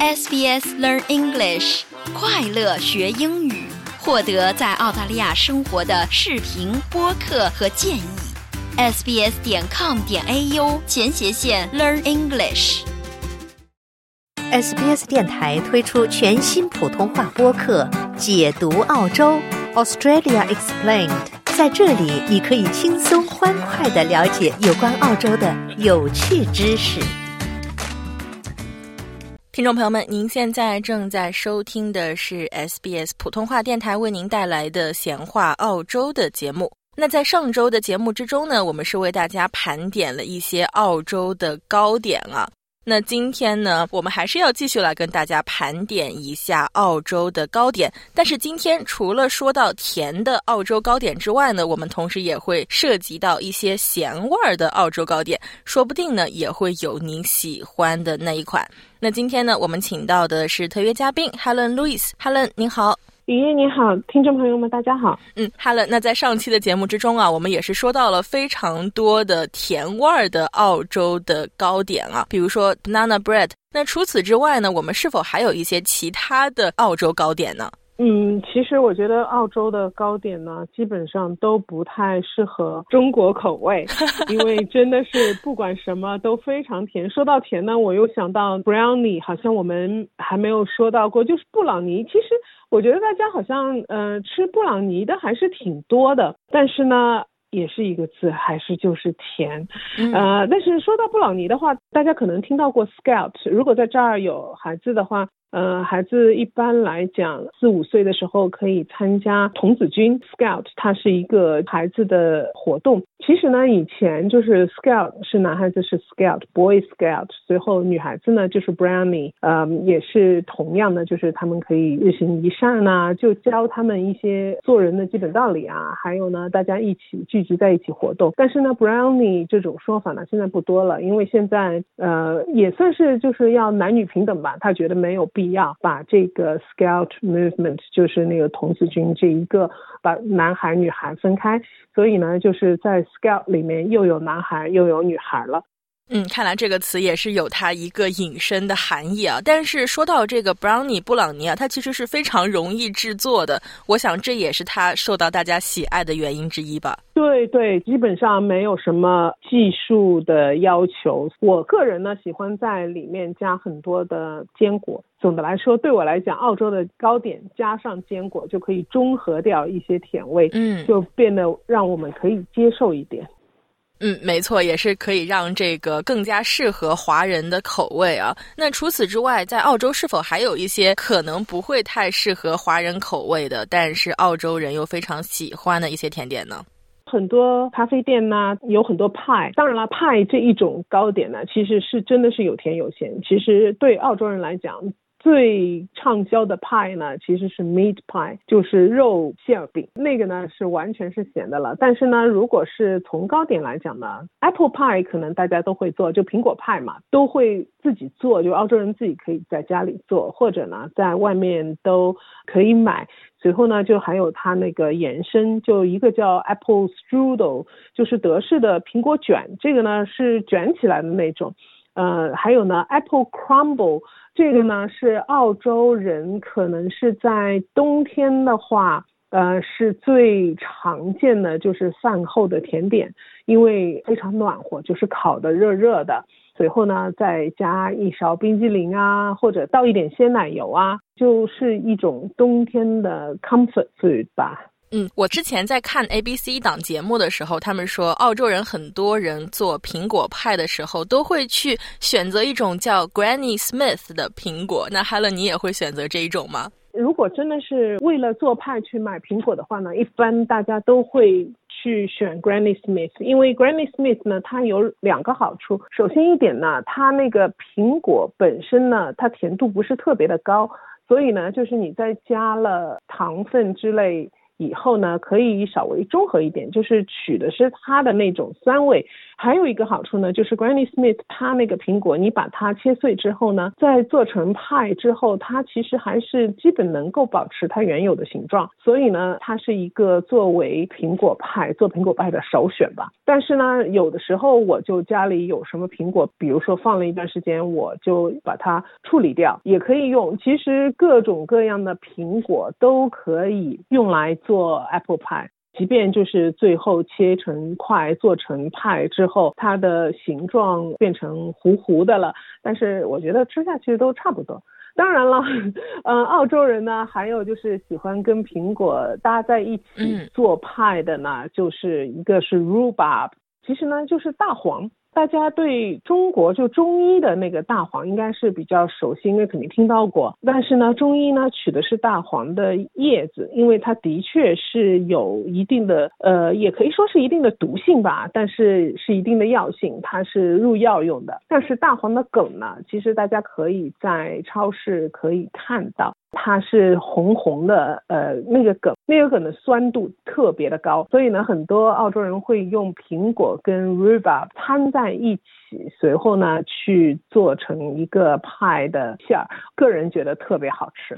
SBS Learn English，快乐学英语，获得在澳大利亚生活的视频、播客和建议。sbs 点 com 点 au 前斜线 Learn English。SBS 电台推出全新普通话播客《解读澳洲 Australia Explained》，在这里你可以轻松欢快的了解有关澳洲的有趣知识。听众朋友们，您现在正在收听的是 SBS 普通话电台为您带来的闲话澳洲的节目。那在上周的节目之中呢，我们是为大家盘点了一些澳洲的糕点啊。那今天呢，我们还是要继续来跟大家盘点一下澳洲的糕点。但是今天除了说到甜的澳洲糕点之外呢，我们同时也会涉及到一些咸味儿的澳洲糕点，说不定呢也会有您喜欢的那一款。那今天呢，我们请到的是特约嘉宾 Helen Louis。Helen，您好。雨夜你好，听众朋友们，大家好。嗯哈喽那在上期的节目之中啊，我们也是说到了非常多的甜味儿的澳洲的糕点啊，比如说 banana bread。那除此之外呢，我们是否还有一些其他的澳洲糕点呢？嗯，其实我觉得澳洲的糕点呢，基本上都不太适合中国口味，因为真的是不管什么都非常甜。说到甜呢，我又想到 brownie，好像我们还没有说到过，就是布朗尼。其实我觉得大家好像呃吃布朗尼的还是挺多的，但是呢。也是一个字，还是就是甜，嗯、呃，但是说到布朗尼的话，大家可能听到过 Scout。如果在这儿有孩子的话，呃，孩子一般来讲四五岁的时候可以参加童子军 Scout，它是一个孩子的活动。其实呢，以前就是 Scout 是男孩子是 Scout，Boy Scout，随后女孩子呢就是 Brownie，呃，也是同样的，就是他们可以日行一善呐、啊，就教他们一些做人的基本道理啊，还有呢，大家一起聚集在一起活动。但是呢，Brownie 这种说法呢，现在不多了，因为现在呃也算是就是要男女平等吧，他觉得没有必要把这个 Scout Movement，就是那个童子军这一个把男孩女孩分开，所以呢，就是在 Scout 里面又有男孩又有女孩了。嗯，看来这个词也是有它一个引申的含义啊。但是说到这个 brownie 布朗尼啊，它其实是非常容易制作的。我想这也是它受到大家喜爱的原因之一吧。对对，基本上没有什么技术的要求。我个人呢喜欢在里面加很多的坚果。总的来说，对我来讲，澳洲的糕点加上坚果就可以中和掉一些甜味，嗯，就变得让我们可以接受一点。嗯，没错，也是可以让这个更加适合华人的口味啊。那除此之外，在澳洲是否还有一些可能不会太适合华人口味的，但是澳洲人又非常喜欢的一些甜点呢？很多咖啡店呐、啊，有很多派。当然了，派这一种糕点呢，其实是真的是有甜有咸。其实对澳洲人来讲，最畅销的派呢，其实是 meat pie，就是肉馅饼，那个呢是完全是咸的了。但是呢，如果是从糕点来讲呢，apple pie 可能大家都会做，就苹果派嘛，都会自己做，就澳洲人自己可以在家里做，或者呢在外面都可以买。随后呢，就还有它那个延伸，就一个叫 apple strudel，就是德式的苹果卷，这个呢是卷起来的那种。呃，还有呢，apple crumble。这个呢是澳洲人可能是在冬天的话，呃是最常见的，就是饭后的甜点，因为非常暖和，就是烤的热热的。随后呢，再加一勺冰激凌啊，或者倒一点鲜奶油啊，就是一种冬天的 comfort food 吧。嗯，我之前在看 ABC 档节目的时候，他们说澳洲人很多人做苹果派的时候都会去选择一种叫 Granny Smith 的苹果。那 Helen，你也会选择这一种吗？如果真的是为了做派去买苹果的话呢，一般大家都会去选 Granny Smith，因为 Granny Smith 呢，它有两个好处。首先一点呢，它那个苹果本身呢，它甜度不是特别的高，所以呢，就是你在加了糖分之类。以后呢，可以稍微中和一点，就是取的是它的那种酸味。还有一个好处呢，就是 Granny Smith 它那个苹果，你把它切碎之后呢，再做成派之后，它其实还是基本能够保持它原有的形状。所以呢，它是一个作为苹果派做苹果派的首选吧。但是呢，有的时候我就家里有什么苹果，比如说放了一段时间，我就把它处理掉，也可以用。其实各种各样的苹果都可以用来做 apple pie。即便就是最后切成块做成派之后，它的形状变成糊糊的了，但是我觉得吃下去都差不多。当然了，嗯，澳洲人呢，还有就是喜欢跟苹果搭在一起做派的呢，就是一个是 rhubarb，其实呢就是大黄。大家对中国就中医的那个大黄应该是比较熟悉，因为肯定听到过。但是呢，中医呢取的是大黄的叶子，因为它的确是有一定的，呃，也可以说是一定的毒性吧，但是是一定的药性，它是入药用的。但是大黄的梗呢，其实大家可以在超市可以看到。它是红红的，呃，那个梗，那个梗的酸度特别的高，所以呢，很多澳洲人会用苹果跟 rhubarb 掺在在一起，随后呢去做成一个派的馅儿，个人觉得特别好吃。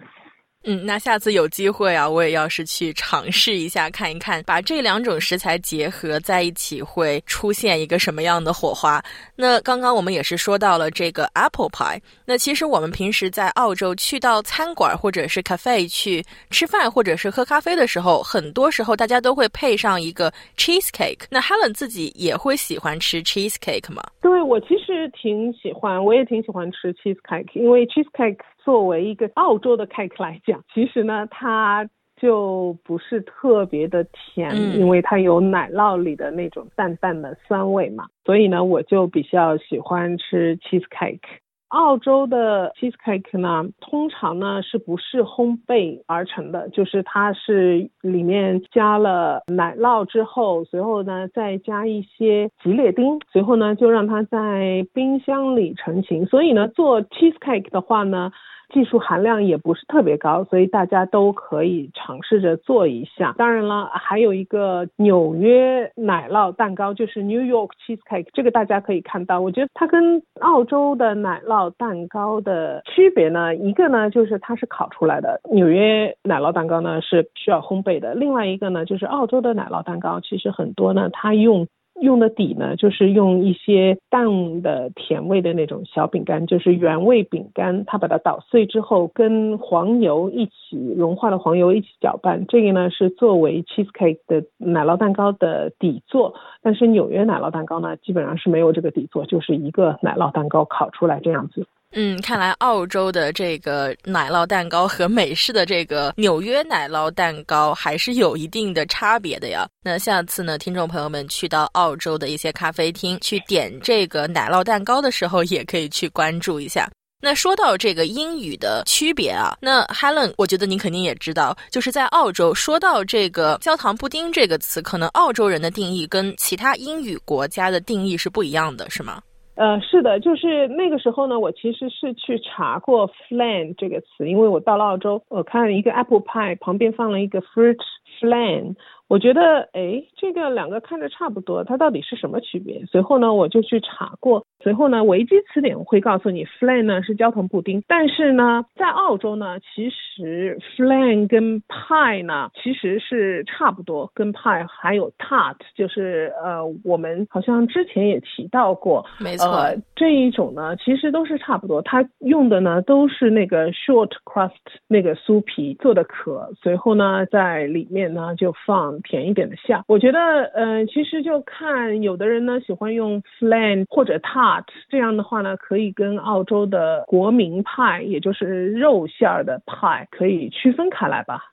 嗯，那下次有机会啊，我也要是去尝试一下，看一看，把这两种食材结合在一起会出现一个什么样的火花。那刚刚我们也是说到了这个 apple pie，那其实我们平时在澳洲去到餐馆或者是 cafe 去吃饭或者是喝咖啡的时候，很多时候大家都会配上一个 cheesecake。那 Helen 自己也会喜欢吃 cheesecake 吗？对，我其实挺喜欢，我也挺喜欢吃 cheesecake，因为 cheesecake。作为一个澳洲的 cake 来讲，其实呢，它就不是特别的甜，因为它有奶酪里的那种淡淡的酸味嘛，所以呢，我就比较喜欢吃 cheese cake。澳洲的 cheese cake 呢，通常呢是不是烘焙而成的，就是它是里面加了奶酪之后，随后呢再加一些吉列丁，随后呢就让它在冰箱里成型。所以呢，做 cheese cake 的话呢。技术含量也不是特别高，所以大家都可以尝试着做一下。当然了，还有一个纽约奶酪蛋糕，就是 New York Cheesecake，这个大家可以看到。我觉得它跟澳洲的奶酪蛋糕的区别呢，一个呢就是它是烤出来的，纽约奶酪蛋糕呢是需要烘焙的。另外一个呢就是澳洲的奶酪蛋糕，其实很多呢它用。用的底呢，就是用一些淡的甜味的那种小饼干，就是原味饼干，它把它捣碎之后，跟黄油一起融化的黄油一起搅拌，这个呢是作为 cheesecake 的奶酪蛋糕的底座。但是纽约奶酪蛋糕呢，基本上是没有这个底座，就是一个奶酪蛋糕烤出来这样子。嗯，看来澳洲的这个奶酪蛋糕和美式的这个纽约奶酪蛋糕还是有一定的差别的呀。那下次呢，听众朋友们去到澳洲的一些咖啡厅去点这个奶酪蛋糕的时候，也可以去关注一下。那说到这个英语的区别啊，那 Helen，我觉得您肯定也知道，就是在澳洲说到这个焦糖布丁这个词，可能澳洲人的定义跟其他英语国家的定义是不一样的，是吗？呃，是的，就是那个时候呢，我其实是去查过 flan 这个词，因为我到了澳洲，我看一个 apple pie 旁边放了一个 fruit flan。我觉得，哎，这个两个看着差不多，它到底是什么区别？随后呢，我就去查过。随后呢，维基词典会告诉你，flan 呢是焦糖布丁。但是呢，在澳洲呢，其实 flan 跟 pie 呢其实是差不多，跟 pie 还有 tart，就是呃，我们好像之前也提到过，没错，这一种呢其实都是差不多。它用的呢都是那个 short crust 那个酥皮做的壳，随后呢在里面呢就放。甜一点的馅，我觉得，嗯，其实就看有的人呢喜欢用 flan 或者 tart，这样的话呢，可以跟澳洲的国民派，也就是肉馅儿的派，可以区分开来吧。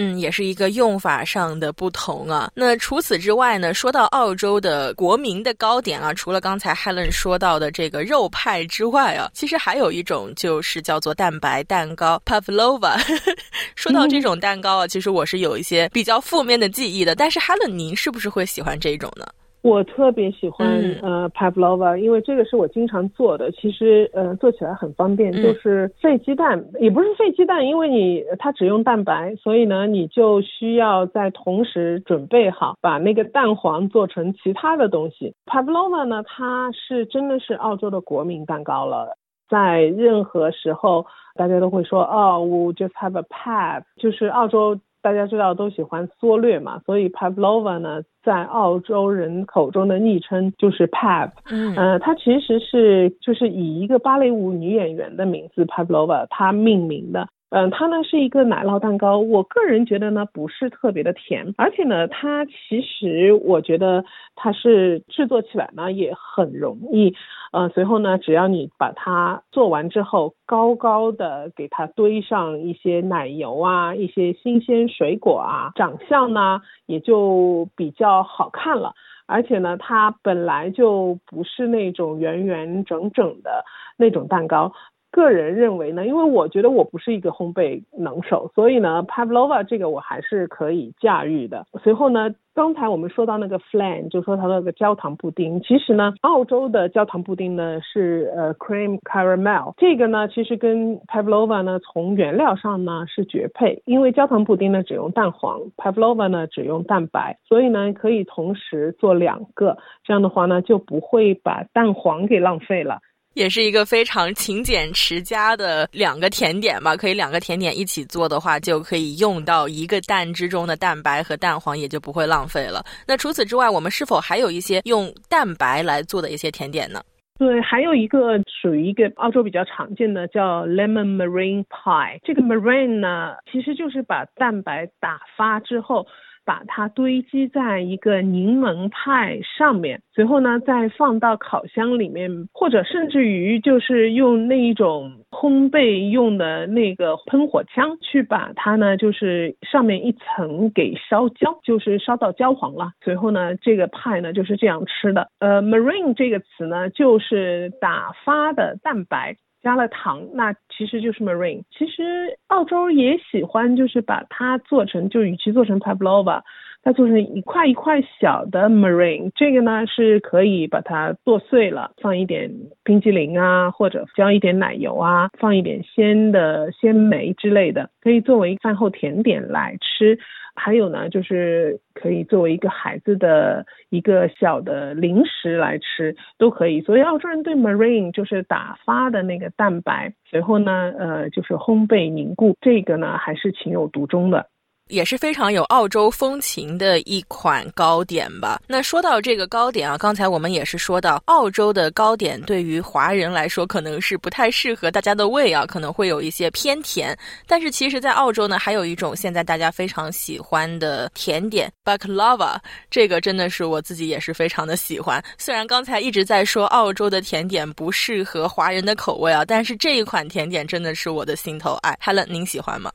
嗯，也是一个用法上的不同啊。那除此之外呢，说到澳洲的国民的糕点啊，除了刚才 Helen 说到的这个肉派之外啊，其实还有一种就是叫做蛋白蛋糕 Pavlova。说到这种蛋糕啊，其实我是有一些比较负面的记忆的。但是 Helen，您是不是会喜欢这种呢？我特别喜欢呃 pavlova，因为这个是我经常做的。其实呃做起来很方便，就是废鸡蛋，也不是废鸡蛋，因为你它只用蛋白，所以呢你就需要在同时准备好把那个蛋黄做成其他的东西。pavlova 呢，它是真的是澳洲的国民蛋糕了，在任何时候大家都会说哦，we just have a pav，就是澳洲。大家知道都喜欢缩略嘛，所以 Pavlova 呢，在澳洲人口中的昵称就是 Pav。嗯，呃，它其实是就是以一个芭蕾舞女演员的名字 Pavlova 它命名的。嗯，它呢是一个奶酪蛋糕，我个人觉得呢不是特别的甜，而且呢它其实我觉得它是制作起来呢也很容易，呃，随后呢只要你把它做完之后，高高的给它堆上一些奶油啊，一些新鲜水果啊，长相呢也就比较好看了，而且呢它本来就不是那种圆圆整整的那种蛋糕。个人认为呢，因为我觉得我不是一个烘焙能手，所以呢，Pavlova 这个我还是可以驾驭的。随后呢，刚才我们说到那个 flan，就说它那个焦糖布丁，其实呢，澳洲的焦糖布丁呢是呃 cream caramel，这个呢其实跟 Pavlova 呢从原料上呢是绝配，因为焦糖布丁呢只用蛋黄，Pavlova 呢只用蛋白，所以呢可以同时做两个，这样的话呢就不会把蛋黄给浪费了。也是一个非常勤俭持家的两个甜点吧，可以两个甜点一起做的话，就可以用到一个蛋之中的蛋白和蛋黄，也就不会浪费了。那除此之外，我们是否还有一些用蛋白来做的一些甜点呢？对，还有一个属于一个澳洲比较常见的叫 lemon meringue pie。这个 meringue 呢，其实就是把蛋白打发之后。把它堆积在一个柠檬派上面，随后呢再放到烤箱里面，或者甚至于就是用那一种烘焙用的那个喷火枪去把它呢，就是上面一层给烧焦，就是烧到焦黄了。随后呢，这个派呢就是这样吃的。呃，marine 这个词呢就是打发的蛋白。加了糖，那其实就是 marine。其实澳洲也喜欢，就是把它做成，就与其做成 pavlova，它做成一块一块小的 marine。这个呢是可以把它剁碎了，放一点冰激凌啊，或者浇一点奶油啊，放一点鲜的鲜梅之类的，可以作为饭后甜点来吃。还有呢，就是可以作为一个孩子的一个小的零食来吃，都可以。所以澳洲人对 marine 就是打发的那个蛋白，随后呢，呃，就是烘焙凝固，这个呢还是情有独钟的。也是非常有澳洲风情的一款糕点吧。那说到这个糕点啊，刚才我们也是说到，澳洲的糕点对于华人来说可能是不太适合大家的胃啊，可能会有一些偏甜。但是其实，在澳洲呢，还有一种现在大家非常喜欢的甜点 baklava，这个真的是我自己也是非常的喜欢。虽然刚才一直在说澳洲的甜点不适合华人的口味啊，但是这一款甜点真的是我的心头爱。Helen，您喜欢吗？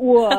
我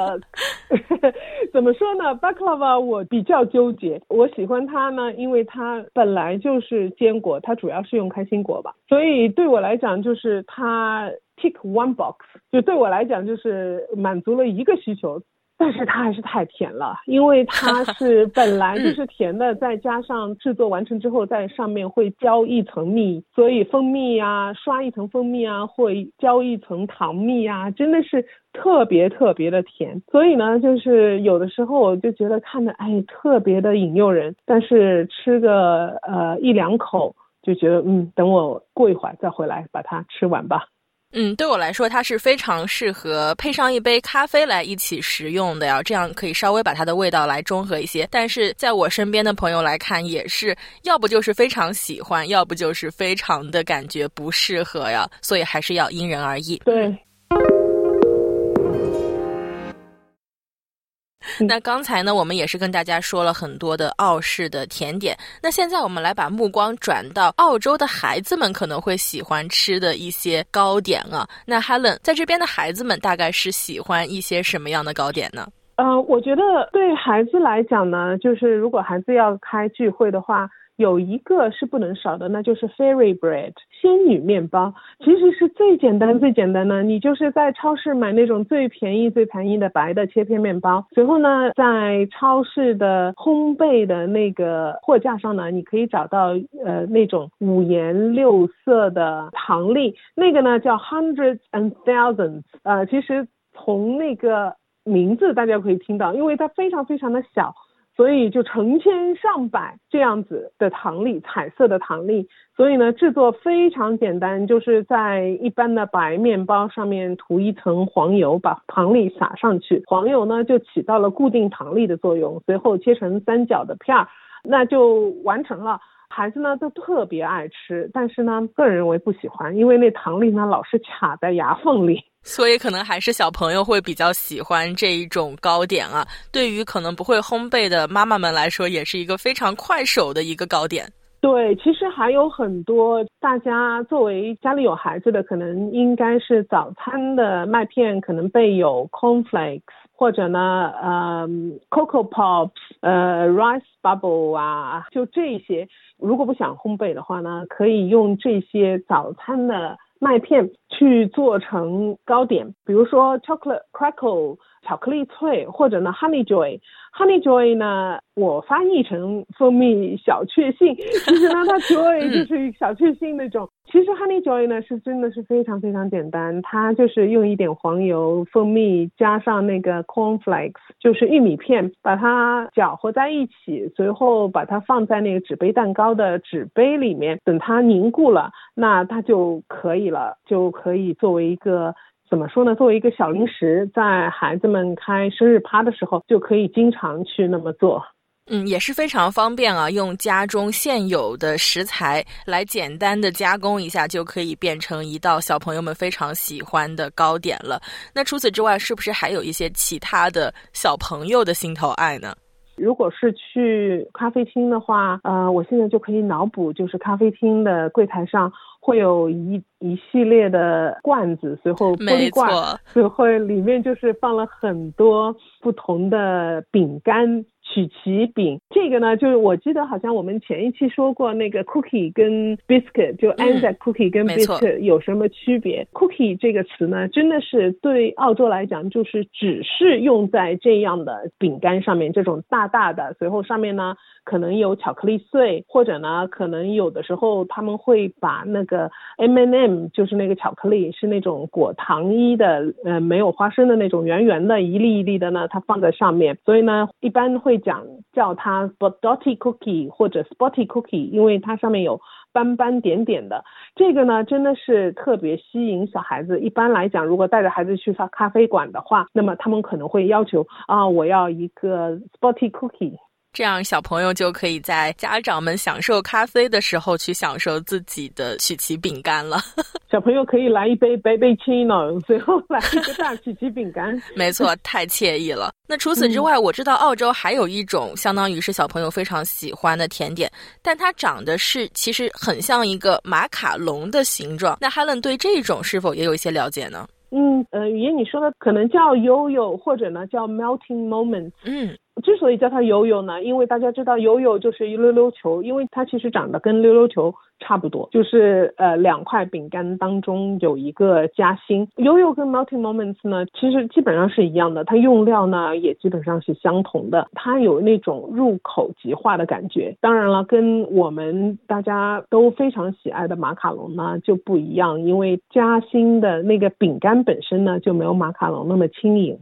怎么说呢？Baklava 我比较纠结。我喜欢它呢，因为它本来就是坚果，它主要是用开心果吧，所以对我来讲就是它 tick one box，就对我来讲就是满足了一个需求。但是它还是太甜了，因为它 是本来就是甜的，再加上制作完成之后在上面会浇一层蜜，所以蜂蜜啊，刷一层蜂蜜啊，会浇一层糖蜜啊，真的是特别特别的甜。所以呢，就是有的时候我就觉得看着哎特别的引诱人，但是吃个呃一两口就觉得嗯，等我过一会儿再回来把它吃完吧。嗯，对我来说，它是非常适合配上一杯咖啡来一起食用的呀，这样可以稍微把它的味道来中和一些。但是在我身边的朋友来看，也是要不就是非常喜欢，要不就是非常的感觉不适合呀，所以还是要因人而异。对。那刚才呢，我们也是跟大家说了很多的澳式的甜点。那现在我们来把目光转到澳洲的孩子们可能会喜欢吃的一些糕点啊。那 Helen 在这边的孩子们大概是喜欢一些什么样的糕点呢？呃，我觉得对孩子来讲呢，就是如果孩子要开聚会的话。有一个是不能少的，那就是 fairy bread 仙女面包，其实是最简单最简单的。你就是在超市买那种最便宜最便宜的白的切片面包，随后呢，在超市的烘焙的那个货架上呢，你可以找到呃那种五颜六色的糖粒，那个呢叫 hundreds and thousands，呃，其实从那个名字大家可以听到，因为它非常非常的小。所以就成千上百这样子的糖粒，彩色的糖粒。所以呢，制作非常简单，就是在一般的白面包上面涂一层黄油，把糖粒撒上去，黄油呢就起到了固定糖粒的作用。随后切成三角的片儿，那就完成了。孩子呢都特别爱吃，但是呢，个人认为不喜欢，因为那糖粒呢老是卡在牙缝里。所以可能还是小朋友会比较喜欢这一种糕点啊。对于可能不会烘焙的妈妈们来说，也是一个非常快手的一个糕点。对，其实还有很多大家作为家里有孩子的，可能应该是早餐的麦片可能备有 cornflakes，或者呢，呃，coco pops，呃，rice bubble 啊，就这些。如果不想烘焙的话呢，可以用这些早餐的。麦片去做成糕点，比如说 chocolate crackle 巧克力脆，或者呢 honey joy。honey joy 呢，我翻译成蜂蜜小确幸，其实呢它 joy 就是小确幸那种。其实 honey joy 呢是真的是非常非常简单，它就是用一点黄油、蜂蜜加上那个 cornflakes，就是玉米片，把它搅和在一起，随后把它放在那个纸杯蛋糕的纸杯里面，等它凝固了，那它就可以了，就可以作为一个。怎么说呢？作为一个小零食，在孩子们开生日趴的时候，就可以经常去那么做。嗯，也是非常方便啊，用家中现有的食材来简单的加工一下，就可以变成一道小朋友们非常喜欢的糕点了。那除此之外，是不是还有一些其他的小朋友的心头爱呢？如果是去咖啡厅的话，呃，我现在就可以脑补，就是咖啡厅的柜台上。会有一一系列的罐子，随后玻璃罐，随后里面就是放了很多不同的饼干。曲奇饼，这个呢，就是我记得好像我们前一期说过，那个 cookie 跟 biscuit，就 Anzac cookie 跟 biscuit 有什么区别？cookie 这个词呢，真的是对澳洲来讲，就是只是用在这样的饼干上面，这种大大的，随后上面呢可能有巧克力碎，或者呢可能有的时候他们会把那个 M&M，就是那个巧克力是那种果糖衣的，呃，没有花生的那种圆圆的，一粒一粒的呢，它放在上面，所以呢一般会。讲叫它 spotty cookie 或者 spotty cookie，因为它上面有斑斑点点的。这个呢，真的是特别吸引小孩子。一般来讲，如果带着孩子去咖咖啡馆的话，那么他们可能会要求啊，我要一个 spotty cookie。这样小朋友就可以在家长们享受咖啡的时候去享受自己的曲奇饼干了。小朋友可以来一杯 baby chino，最后来一个大曲奇饼干。没错，太惬意了。那除此之外，我知道澳洲还有一种相当于是小朋友非常喜欢的甜点，但它长得是其实很像一个马卡龙的形状。那 Helen 对这种是否也有一些了解呢？嗯，呃，语言你说的可能叫悠悠，或者呢叫 melting moment。嗯。之所以叫它悠悠呢，因为大家知道悠悠就是一溜溜球，因为它其实长得跟溜溜球差不多，就是呃两块饼干当中有一个夹心。悠悠跟 Melting Moments 呢，其实基本上是一样的，它用料呢也基本上是相同的，它有那种入口即化的感觉。当然了，跟我们大家都非常喜爱的马卡龙呢就不一样，因为夹心的那个饼干本身呢就没有马卡龙那么轻盈。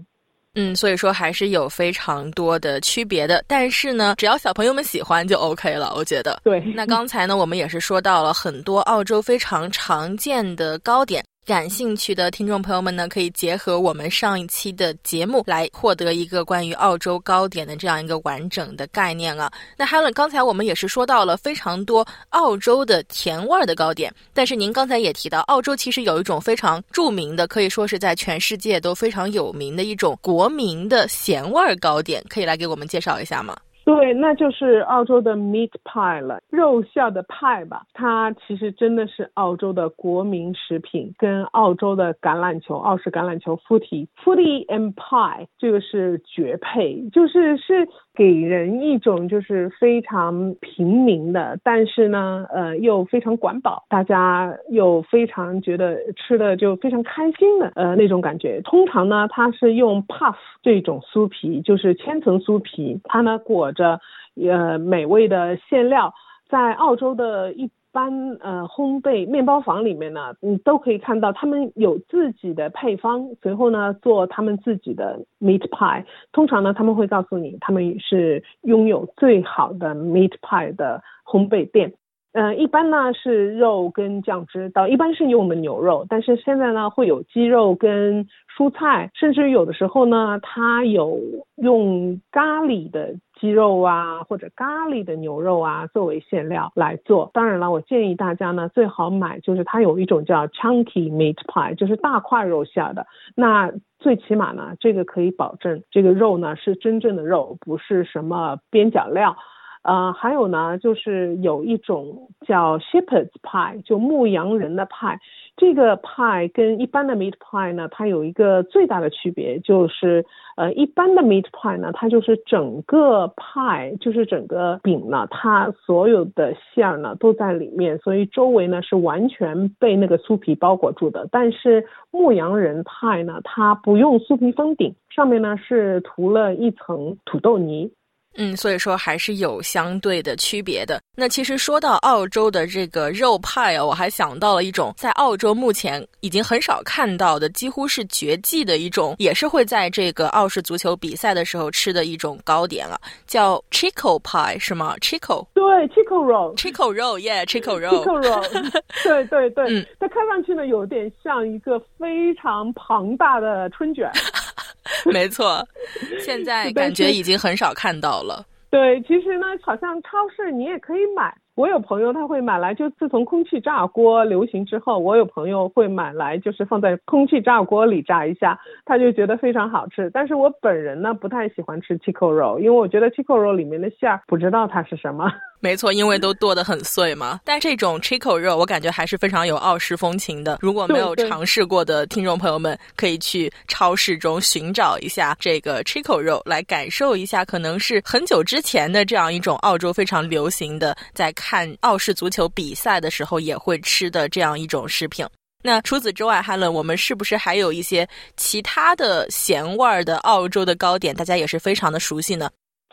嗯，所以说还是有非常多的区别的，但是呢，只要小朋友们喜欢就 OK 了，我觉得。对。那刚才呢，我们也是说到了很多澳洲非常常见的糕点。感兴趣的听众朋友们呢，可以结合我们上一期的节目来获得一个关于澳洲糕点的这样一个完整的概念啊。那 Helen，刚才我们也是说到了非常多澳洲的甜味儿的糕点，但是您刚才也提到，澳洲其实有一种非常著名的，可以说是在全世界都非常有名的一种国民的咸味儿糕点，可以来给我们介绍一下吗？对，那就是澳洲的 meat pie 了，肉馅的派吧。它其实真的是澳洲的国民食品，跟澳洲的橄榄球、澳式橄榄球 footy footy and pie 这个是绝配，就是是给人一种就是非常平民的，但是呢，呃，又非常管饱，大家又非常觉得吃的就非常开心的呃那种感觉。通常呢，它是用 puff 这种酥皮，就是千层酥皮，它呢裹。着呃美味的馅料，在澳洲的一般呃烘焙面包房里面呢，你都可以看到他们有自己的配方，随后呢做他们自己的 meat pie。通常呢他们会告诉你，他们是拥有最好的 meat pie 的烘焙店。嗯，一般呢是肉跟酱汁，到一般是用的牛肉，但是现在呢会有鸡肉跟蔬菜，甚至有的时候呢它有用咖喱的鸡肉啊或者咖喱的牛肉啊作为馅料来做。当然了，我建议大家呢最好买就是它有一种叫 chunky meat pie，就是大块肉馅的。那最起码呢这个可以保证这个肉呢是真正的肉，不是什么边角料。呃，还有呢，就是有一种叫 shepherd's pie，就牧羊人的派。这个派跟一般的 meat pie 呢，它有一个最大的区别，就是呃，一般的 meat pie 呢，它就是整个派，就是整个饼呢，它所有的馅儿呢都在里面，所以周围呢是完全被那个酥皮包裹住的。但是牧羊人派呢，它不用酥皮封顶，上面呢是涂了一层土豆泥。嗯，所以说还是有相对的区别的。那其实说到澳洲的这个肉派啊，我还想到了一种在澳洲目前已经很少看到的，几乎是绝迹的一种，也是会在这个澳式足球比赛的时候吃的一种糕点了，叫 Chico Pie，是吗？Chico，对，Chico roll，Chico roll，Yeah，Chico roll，Chico roll，对对对，嗯，它看上去呢有点像一个非常庞大的春卷。没错，现在感觉已经很少看到了。对，其实呢，好像超市你也可以买。我有朋友他会买来，就自从空气炸锅流行之后，我有朋友会买来，就是放在空气炸锅里炸一下，他就觉得非常好吃。但是我本人呢，不太喜欢吃 chico 肉，因为我觉得 chico 肉里面的馅儿不知道它是什么。没错，因为都剁得很碎嘛。但这种 chico 肉，我感觉还是非常有澳式风情的。如果没有尝试过的听众朋友们，可以去超市中寻找一下这个 chico 肉，来感受一下，可能是很久之前的这样一种澳洲非常流行的，在看澳式足球比赛的时候也会吃的这样一种食品。那除此之外，哈伦，我们是不是还有一些其他的咸味儿的澳洲的糕点，大家也是非常的熟悉呢？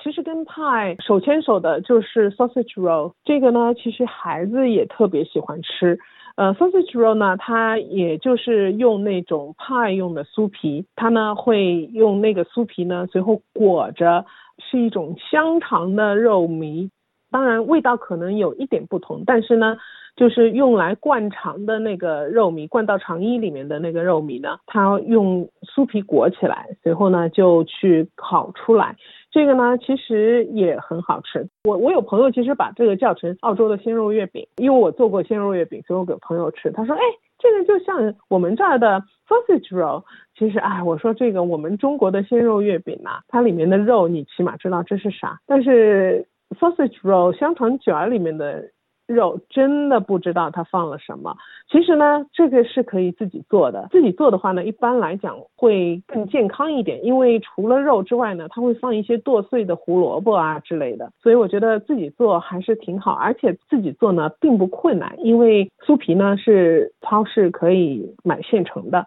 其实跟派手牵手的就是 sausage roll，这个呢，其实孩子也特别喜欢吃。呃，sausage roll 呢，它也就是用那种派用的酥皮，它呢会用那个酥皮呢，随后裹着是一种香肠的肉糜，当然味道可能有一点不同，但是呢。就是用来灌肠的那个肉糜，灌到肠衣里面的那个肉糜呢，它用酥皮裹起来，随后呢就去烤出来。这个呢其实也很好吃。我我有朋友其实把这个叫成澳洲的鲜肉月饼，因为我做过鲜肉月饼，所以我给朋友吃。他说，哎，这个就像我们这儿的 sausage roll。其实，哎，我说这个我们中国的鲜肉月饼啊，它里面的肉你起码知道这是啥，但是 sausage roll 香肠卷里面的。肉真的不知道它放了什么。其实呢，这个是可以自己做的。自己做的话呢，一般来讲会更健康一点，因为除了肉之外呢，它会放一些剁碎的胡萝卜啊之类的。所以我觉得自己做还是挺好，而且自己做呢并不困难，因为酥皮呢是超市可以买现成的。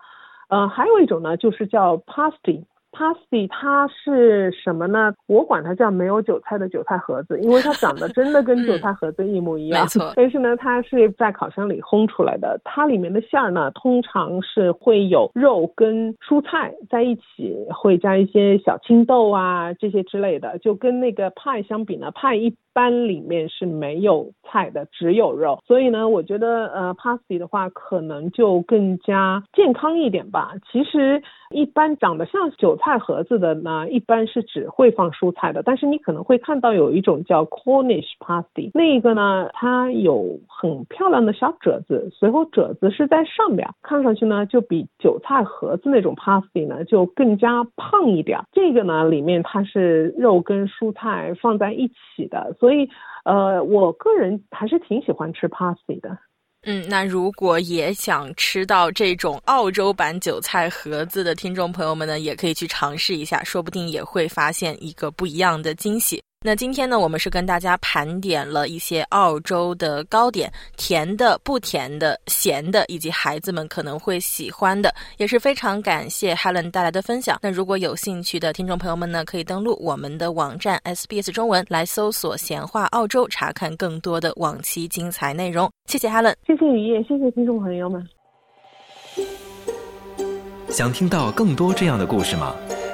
呃，还有一种呢，就是叫 pasty。Pasty 它是什么呢？我管它叫没有韭菜的韭菜盒子，因为它长得真的跟韭菜盒子一模一样。没错。但是呢，它是在烤箱里烘出来的。它里面的馅儿呢，通常是会有肉跟蔬菜在一起，会加一些小青豆啊这些之类的。就跟那个派相比呢，派一。般里面是没有菜的，只有肉。所以呢，我觉得呃 pasty 的话可能就更加健康一点吧。其实一般长得像韭菜盒子的呢，一般是只会放蔬菜的。但是你可能会看到有一种叫 Cornish pasty，那一个呢，它有很漂亮的小褶子，随后褶子是在上边，看上去呢就比韭菜盒子那种 pasty 呢就更加胖一点。这个呢里面它是肉跟蔬菜放在一起的，所所以呃，我个人还是挺喜欢吃 pasty 的。嗯，那如果也想吃到这种澳洲版韭菜盒子的听众朋友们呢，也可以去尝试一下，说不定也会发现一个不一样的惊喜。那今天呢，我们是跟大家盘点了一些澳洲的糕点，甜的、不甜的、咸的，以及孩子们可能会喜欢的，也是非常感谢 Helen 带来的分享。那如果有兴趣的听众朋友们呢，可以登录我们的网站 SBS 中文来搜索“闲话澳洲”，查看更多的往期精彩内容。谢谢 Helen，谢谢雨夜，谢谢听众朋友们。想听到更多这样的故事吗？